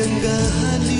yang gadis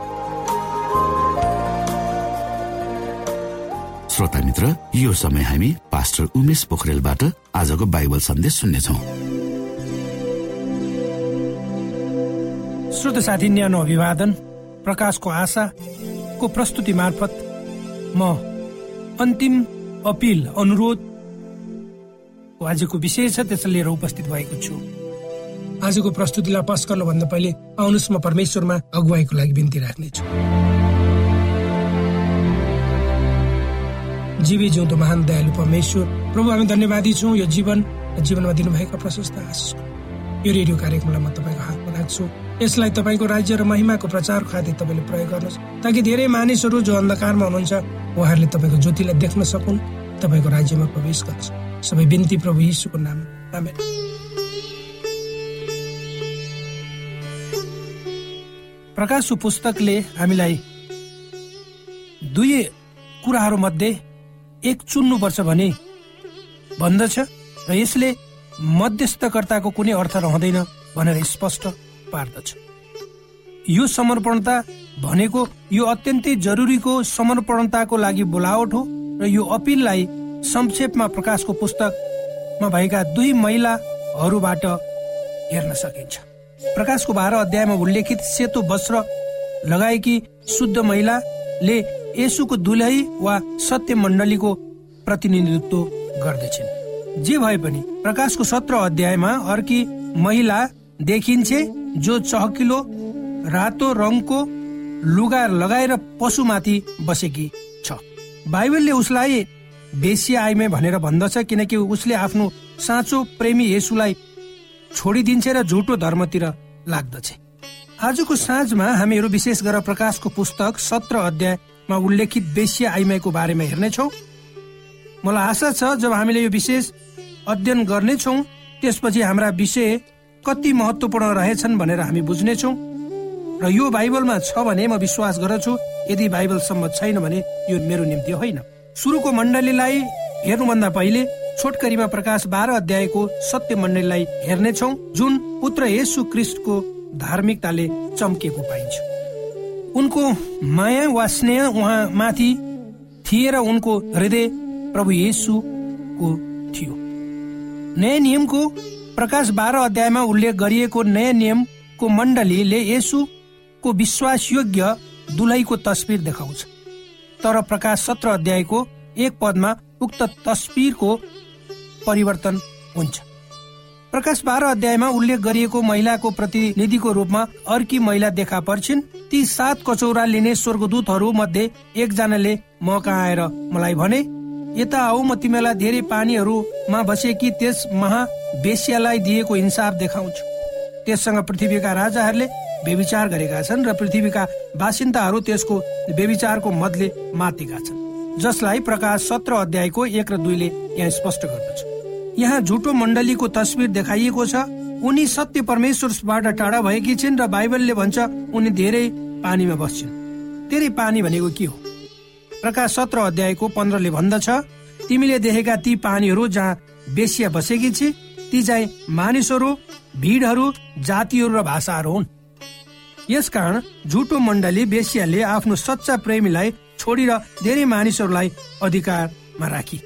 श्रोता मित्र यो समय हामी पास्टर उमेश पोखरेलबाट आजको बाइबल सन्देश सुन्नेछौ। श्रोत साथी न्यानो अभिवादन प्रकाशको आशाको प्रस्तुति मार्फत म अन्तिम अपिल अनुरोध आजको विषय छ त्यसलाई लिएर उपस्थित भएको छु। आजको प्रस्तुतिलाई पस गर्नुभन्दा पहिले आउनुहोस् म परमेश्वरमा अगुवाईको लागि बिन्ती राख्नेछु। जीवी जिउँदो महान दयालु परमेश्वर। प्रभु हामी धन्यवादी छौँ यो जीवन जीवनमा दिनुभएका प्रशस्त आशिषको। यो रेडियो कार्यक्रमलाई म तपाईँको हातमा राख्छु। यसलाई तपाईँको राज्य र महिमाको प्रचार खातिर तपाईँले प्रयोग गर्नुहोस् ताकि धेरै मानिसहरू जो अन्धकारमा हुनुहुन्छ उहाँहरूले तपाईँको ज्योतिलाई देख्न सकुन् तपाईँको राज्यमा प्रवेश गर्छ। सबै बिन्ती प्रभु यीशुको नाम प्रकाश पुस्तकले हामीलाई दुई कुराहरू मध्ये एक चुन्नुपर्छ भने भन्दछ र यसले मध्यस्थकर्ताको कुनै अर्थ रहँदैन भनेर स्पष्ट पार्दछ। यो समर्पणता भनेको यो अत्यन्तै जरुरीको समर्पणताको लागि बोलावट हो र यो अपिललाई संक्षेपमा प्रकाशको पुस्तकमा भएका दुई महिलाहरूबाट हेर्न सकिन्छ। प्रकाशको बाह्र अध्यायमा उल्लेखित सेतो वस्त्र लगाएकी शुद्ध महिलाले यसुको दुलही वा सत्य मण्डलीको प्रतिनिधित्व गर्दछन्। जे भए पनि प्रकाशको सत्र अध्यायमा अर्की महिला देखिन्छे जो चहकिलो रातो रङको लुगा लगाएर पशुमाथि बसेकी छ। बाइबलले उसलाई बेसिया आइमे भनेर भन्दछ किनकि उसले आफ्नो साँचो प्रेमी यसुलाई छोडिदिन्छ र झुटो धर्मतिर लाग्दछ। आजको साँझमा हामीहरू विशेष गरेर प्रकाशको पुस्तक सत्र अध्यायमा उल्लेखित बेसिया आइमाईको बारेमा हेर्नेछौ। मलाई आशा छ जब हामीले यो विशेष अध्ययन गर्नेछौ त्यसपछि हाम्रा विषय कति महत्वपूर्ण रहेछन् भनेर हामी बुझ्नेछौँ। र यो बाइबलमा छ भने म विश्वास गर्दछु यदि बाइबल सम्मत छैन भने यो मेरो निम्ति होइन। सुरुको मण्डलीलाई हेर्नुभन्दा पहिले छोटकरीमा प्रकाश बाह्र अध्यायको सत्य मण्डलीलाई हेर्नेछौ जुन पुत्र येसु क्रिस्टको धार्मिकताले चम्किएको पाइन्छ। उनको माया वा स्नेह उहाँ माथि थिए र उनको हृदय प्रभु येसुको थियो। नयाँ नियमको प्रकाश बाह्र अध्यायमा उल्लेख गरिएको नयाँ नियमको मण्डलीले यसु को विश्वास योग्य दुलैको तस्बिर देखाउँछ। तर प्रकाश सत्र अध्यायको एक पदमा उक्त तस्बिरको परिवर्तन हुन्छ। प्रकाश बाह्र अध्यायमा उल्लेख गरिएको महिलाको प्रतिनिधिको रूपमा अर्की महिला देखा पर्छिन्। ती सात कचौरा लिने स्वर्गदूतहरू मध्ये एकजनाले म कहाँ आएर मलाई भने यता आऊ म तिमीलाई धेरै पानीहरूमा बसेकी त्यस महावेश्यालाई दिएको हिंसाब देखाउँछु। त्यससँग पृथ्वीका राजाहरूले बेविचार गरेका छन् र पृथ्वीका बासिन्दाहरू त्यसको बेविचारको मदले मातेका छन्। जसलाई प्रकाश सत्र अध्यायको एक र दुईले यहाँ स्पष्ट गर्दछ। यहाँ झुटो मण्डलीको तस्विर देखाइएको छ। उनी सत्य परमेश्वरबाट टाढा भएकी छिन् र बाइबलले भन्छ उनी धेरै पानीमा बस्छन्। धेरै पानी भनेको के हो? प्रकाश सत्र अध्यायको पन्ध्रले भन्दछ तिमीले देखेका ती पानीहरू जहाँ बेसिया बसेकी छि ती चाहिँ मानिसहरू भिडहरू जातिहरू र भाषाहरू हुन्। यसकारण झुटो मण्डली बेसियाले आफ्नो सच्चा प्रेमीलाई छोडेर धेरै मानिसहरूलाई अधिकारमा राखी।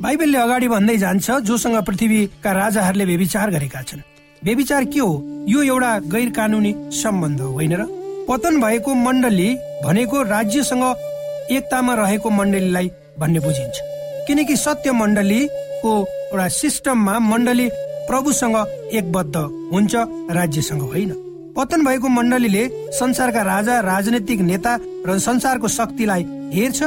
बाइबलले अगाडि भन्दै जान्छ जोसँग पृथ्वीका राजाहरूले बेविचार गरेका छन्। बेविचार के हो? यो एउटा गैर कानुनी सम्बन्ध होइन र? पतन भएको मण्डली भनेको राज्यसँग एकतामा रहेको मण्डलीलाई भन्ने बुझिन्छ। किनकि सत्य मण्डलीको एउटा सिस्टममा मण्डली प्रभुसँग एकबद्ध हुन्छ राज्यसँग होइन। पतन भएको मण्डलीले संसारका राजा राजनैतिक नेता र संसारको शक्तिलाई हेर्छ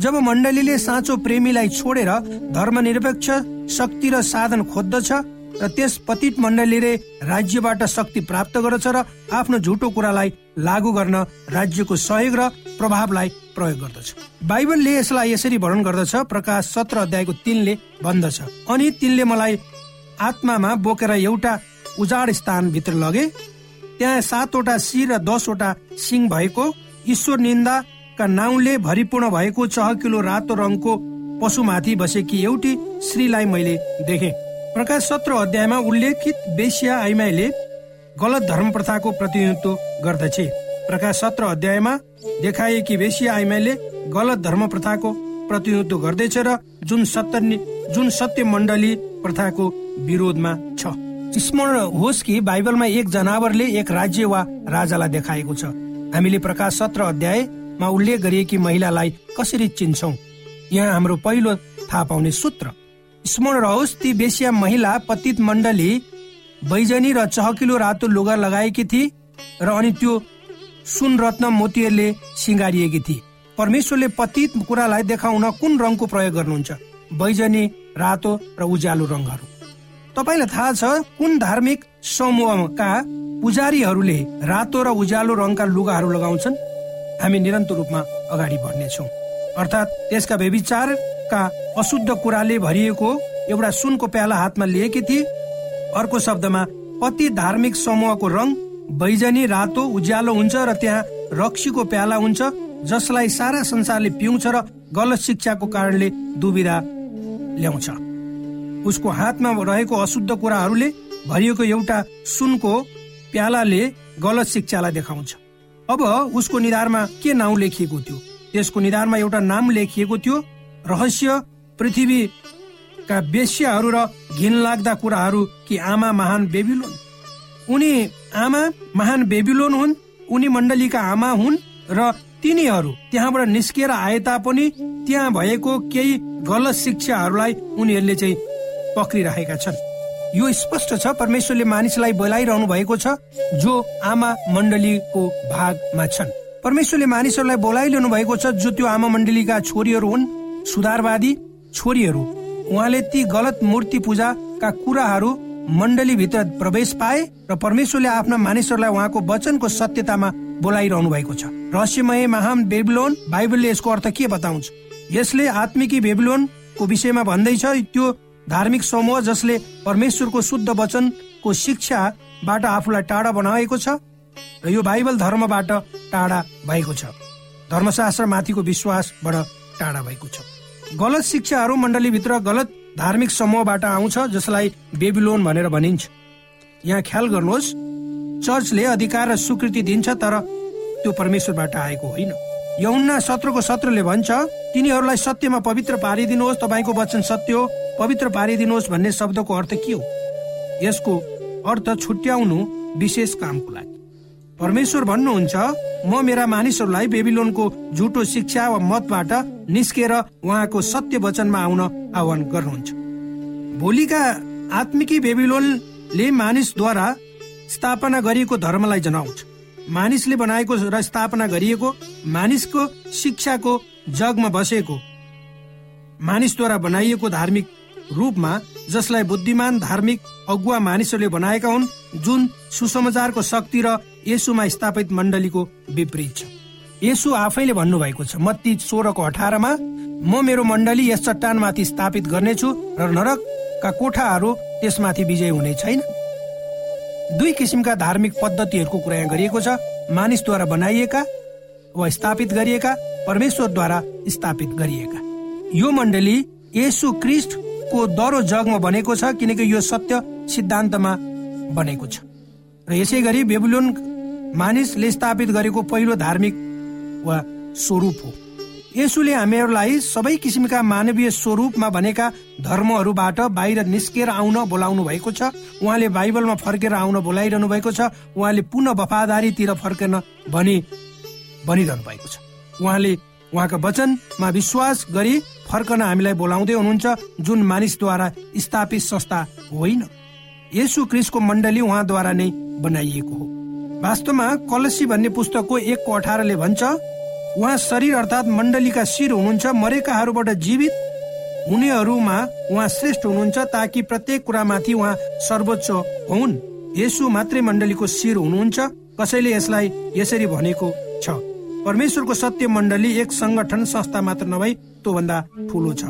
जब मण्डलीले साँचो प्रेमीलाई छोडेर धर्मनिरपेक्ष शक्ति र साधन खोज्दछ र त्यस पतित मण्डलीले राज्यबाट शक्ति प्राप्त गर्दछ र आफ्नो झुटो कुरालाई लागू गर्न राज्यको सहयोग र प्रभावलाई प्रयोग गर्दछ। बाइबलले यसलाई यसरी वर्णन गर्दछ प्रकाश सत्र अध्यायको तिनले भन्दछ अनि तिनले मलाई आत्मामा बोकेर एउटा उजाड स्थान भित्र लगे त्यहाँ सातवटा शिर र दसवटा सिंह भएको ईश्वर निन्दाका नाउँले भरिपूर्ण भएको चहकिलो रातो रङको पशुमाथि बसेकी एउटी श्रीलाई मैले देखे। प्रकाश सत्र अध्यायमा उल्लेखित बेसिया आइमाईले गलत धर्म प्रथाको प्रतिनिधित्व गर्दछ प्रकाश सत्र अध्यायमा देखाइएकी बेसिया आइमाईले गलत धर्म प्रथाको प्रतिनिधित्व गर्दैछ र जुन सत्य जुन सत्य मण्डली प्रथाको विरोधमा छ। स्मरण होस् कि बाइबलमा एक जनावरले एक राज्य वा राजालाई देखाएको छ। हामीले प्रकाश सत्र अध्यायमा उल्लेख गरिएकी महिलालाई कसरी चिन्छौ? यहाँ हाम्रो पहिलो थाहा पाउने सूत्र। स्मरण रहोस् ती बेसिया महिला पतित मण्डली बैजनी र चहकिलो रातो लुगा लगाएकी थिए र अनि त्यो सुन रत्न मोतीहरूले सिँगारिएकी थिए परमेश्वरले पतित कुरालाई देखाउन कुन रङको प्रयोग गर्नुहुन्छ? बैजनी रातो र उज्यालो रङहरू। तपाईँलाई थाहा छ कुन धार्मिक समूहका पुजारीहरूले रातो र उज्यालो रङका लुगाहरू लगाउँछन्? हामी निरन्तर रूपमा अगाडि बढ्नेछौँ। अर्थात् त्यसका व्यविचारका अशुद्ध कुराले भरिएको एउटा सुनको प्याला हातमा लिएकी थिए। अर्को शब्दमा पति धार्मिक समूहको रङ बैजनी रातो उज्यालो हुन्छ र त्यहाँ रक्सीको प्याला हुन्छ जसलाई सारा संसारले पिउँछ र गलत शिक्षाको कारणले दुविधा ल्याउँछ। उसको हातमा रहेको अशुद्ध कुराहरूले भरिएको एउटा सुनको प्यालाले गलत शिक्षालाई देखाउँछ। अब उसको निधारमा के नाउँ लेखिएको थियो? त्यसको निधारमा एउटा नाम लेखिएको थियो रहस्य पृथ्वीका वेश्याहरू र घिन लाग्दा कुराहरू कि आमा महान बेबिलोन। उनी आमा महान बेबिलोन हुन् उनी मण्डलीका आमा हुन् र तिनीहरू त्यहाँबाट निस्किएर आए तापनि त्यहाँ भएको केही गलत शिक्षाहरूलाई उनीहरूले चाहिँ पक्रिरहेका छन्। यो स्पष्ट छ परमेश्वरले मानिसलाई बोलाइरहनु भएको छ जो आमा मण्डलीको भागमा छन्। परमेश्वरले मानिसहरूलाई बोलाइरहनु भएको छ जो त्यो आमा मण्डलीका छोरीहरू हुन् सुधारवादी छोरीहरू। उहाँले ती गलत मूर्ति पूजाका कुराहरू मण्डली भित्र प्रवेश पाए र परमेश्वरले आफ्ना मानिसहरूलाई उहाँको वचनको सत्यतामा बोलाइरहनु भएको छ। रहस्यमय महान बेबिलोन बाइबलले यसको अर्थ के बताउँछ? यसले आत्मिकी बेबिलोनको विषयमा भन्दैछ त्यो धार्मिक समूह जसले परमेश्वरको शुद्ध वचनको शिक्षाबाट आफूलाई टाढा बनाएको छ र यो बाइबल धर्मबाट टाढा भएको छ। धर्मशास्त्र माथिको विश्वासबाट टाढा भएको छ। गलत शिक्षाहरू मण्डलीभित्र गलत धार्मिक समूहबाट आउँछ जसलाई बेबिलोन भनेर भनिन्छ। यहाँ ख्याल गर्नुहोस् चर्चले अधिकार र स्वीकृति दिन्छ तर त्यो परमेश्वरबाट आएको होइन। यौन्ना सत्रको सत्रले भन्छ तिनीहरूलाई सत्यमा पवित्र पारिदिनुहोस् तपाईँको वचन सत्य हो पवित्र पारिदिनुहोस् भन्ने शब्दको अर्थ के हो? यसको अर्थ छुट्याउनु विशेष कामको लागि। परमेश्वर भन्नुहुन्छ म मेरा मानिसहरूलाई बेबिलोनको झुटो शिक्षा वा मतबाट निस्केर उहाँको सत्य वचनमा आउन आह्वान गर्नुहुन्छ। भोलिका आत्मिकी बेबिलोनले मानिसद्वारा स्थापना गरिएको धर्मलाई जनाउँछ। मानिसले बनाएको र स्थापना गरिएको मानिसको शिक्षाको जगमा बसेको मानिसद्वारा बनाइएको धार्मिक रूपमा जसलाई बुद्धिमान धार्मिक अगुवा मानिसहरूले बनाएका हुन् जुन सुसमाचारको शक्ति र यसुमा स्थापित मण्डलीको विपरीत छ। यसु आफैले भन्नुभएको छ मत्ती सोह्रको अठारमा म मेरो मण्डली यस चट्टानमाथि स्थापित गर्नेछु र नरकका कोठाहरू त्यसमाथि विजय हुने छैन। दुई किसिमका धार्मिक पद्धतिहरूको कुरा गरिएको छ। मानिसद्वारा बनाइएका वा स्थापित गरिएका परमेश्वरद्वारा स्थापित गरिएका। यो मण्डली यसु क्रिस्टको दरो जगमा बनेको छ किनकि यो सत्य सिद्धान्तमा बनेको छ। र यसै गरी बेबुलोन मानिसले स्थापित गरेको पहिलो धार्मिक वा स्वरूप हो। यसुले हामीहरूलाई सबै किसिमका मानवीय स्वरूपमा भनेका धर्महरूबाट बाहिर निस्केर आउन बोलाउनु भएको छ उहाँले बाइबलमा फर्केर आउन बोलाइरहनु भएको छ उहाँले पुनः वफादारीतिर फर्केन भनी भनिरहनु भएको छ। उहाँले उहाँका वचनमा विश्वास गरी फर्कन हामीलाई बोलाउँदै हुनुहुन्छ जुन मानिसद्वारा स्थापित संस्था होइन। यसु क्रिसको मण्डली उहाँद्वारा नै बनाइएको हो। वास्तवमा कलसी भन्ने पुस्तकको एकको अठारले भन्छ उहाँ शरीर अर्थात् मण्डलीका शिर हुनुहुन्छ मरेकाहरूबाट जीवित। हुनेहरूमा उहाँ श्रेष्ठ हुनुहुन्छ ताकि प्रत्येक कुरामाथि उहाँ सर्वोच्च हुन्। यसु मात्रै मण्डलीको शिर हुनुहुन्छ कसैले यसलाई यसरी भनेको छ। परमेश्वरको सत्य मण्डली एक संगठन संस्था मात्र नभई त्योभन्दा ठुलो छ।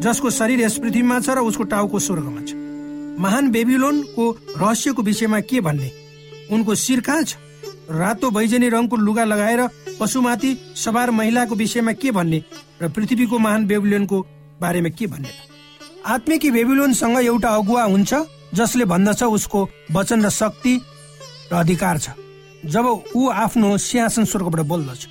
जसको शरीर यस पृथ्वीमा छ र उसको टाउको स्वर्गमा छ। महान बेबिलोनको रहस्यको विषयमा के भन्ने? उनको शिर कहाँ छ। रातो बैजनी रङको लुगा लगाएर पशुमाथि सवार महिलाको विषयमा के भन्ने र पृथ्वीको महान बेबिलोनको बारेमा के भन्ने? आत्मिकी बेबिलोनसँग एउटा अगुवा हुन्छ जसले भन्दछ उसको वचन र शक्ति र अधिकार छ। जब ऊ आफ्नो सिंहासन स्वर्गबाट बोल्दछ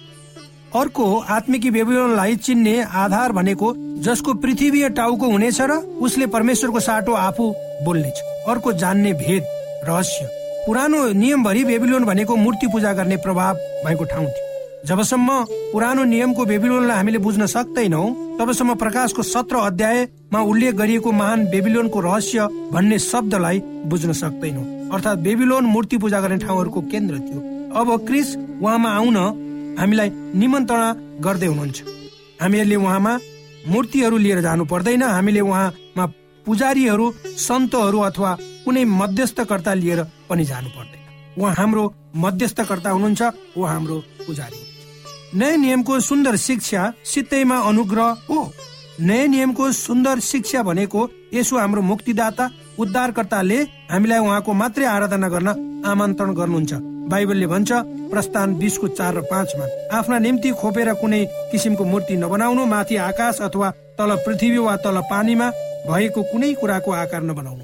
अर्को आत्मिकी बेबिलोनलाई चिन्ने आधार भनेको जसको पृथ्वी टाउको हुनेछ र उसले परमेश्वरको साटो आफू बोल्नेछ। अर्को जान्ने भेद रहस्य। पुरानो नियमभरि बेबिलोन भनेको मूर्ति पूजा गर्ने प्रभाव भएको ठाउँ थियो। जबसम्म पुरानो नियमको बेबिलोनलाई हामीले बुझ्न सक्दैनौ तबसम्म प्रकाशको सत्र अध्यायमा उल्लेख गरिएको महान बेबिलोनको रहस्य भन्ने शब्दलाई बुझ्न सक्दैनौ। अर्थात् बेबिलोन मूर्ति पूजा गर्ने ठाउँहरूको केन्द्र थियो। अब क्रिस उहाँमा आउन हामीलाई निमन्त्रणा गर्दै हुनुहुन्छ। हामीहरूले उहाँमा मूर्तिहरू लिएर जानु पर्दैन। हामीले उहाँमा पुजारीहरू सन्तहरू अथवा कुनै मध्यस्थकर्ता लिएर पनि जानु पर्दैन। उहाँ हाम्रो मध्यस्थकर्ता हुनुहुन्छ उहाँ हाम्रो पुजारी नयाँ नियमको सुन्दर शिक्षा सित्तैमा अनुग्रह हो। नयाँ नियमको सुन्दर शिक्षा भनेको यसो हाम्रो मुक्तिदाता उद्धारकर्ताले हामीलाई उहाँको मात्रै आराधना गर्न आमन्त्रण गर्नुहुन्छ। बाइबलले भन्छ प्रस्थान बिसको चार र पाँचमा आफ्ना निम्ति खोपेर कुनै किसिमको मूर्ति नबनाउनु माथि आकाश अथवा तल पृथ्वी वा तल पानीमा भएको कुनै कुराको आकार नबनाउनु।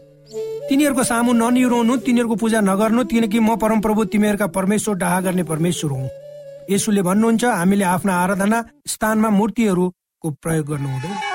तिनीहरूको सामु ननिराउनु तिनीहरूको पूजा नगर्नु किनकि म परमप्रभु तिमीहरूका परमेश्वर डाहा गर्ने परमेश्वर हुँ। यसुले भन्नुहुन्छ हामीले आफ्ना आराधना स्थानमा मूर्तिहरूको प्रयोग गर्नु हुँदैन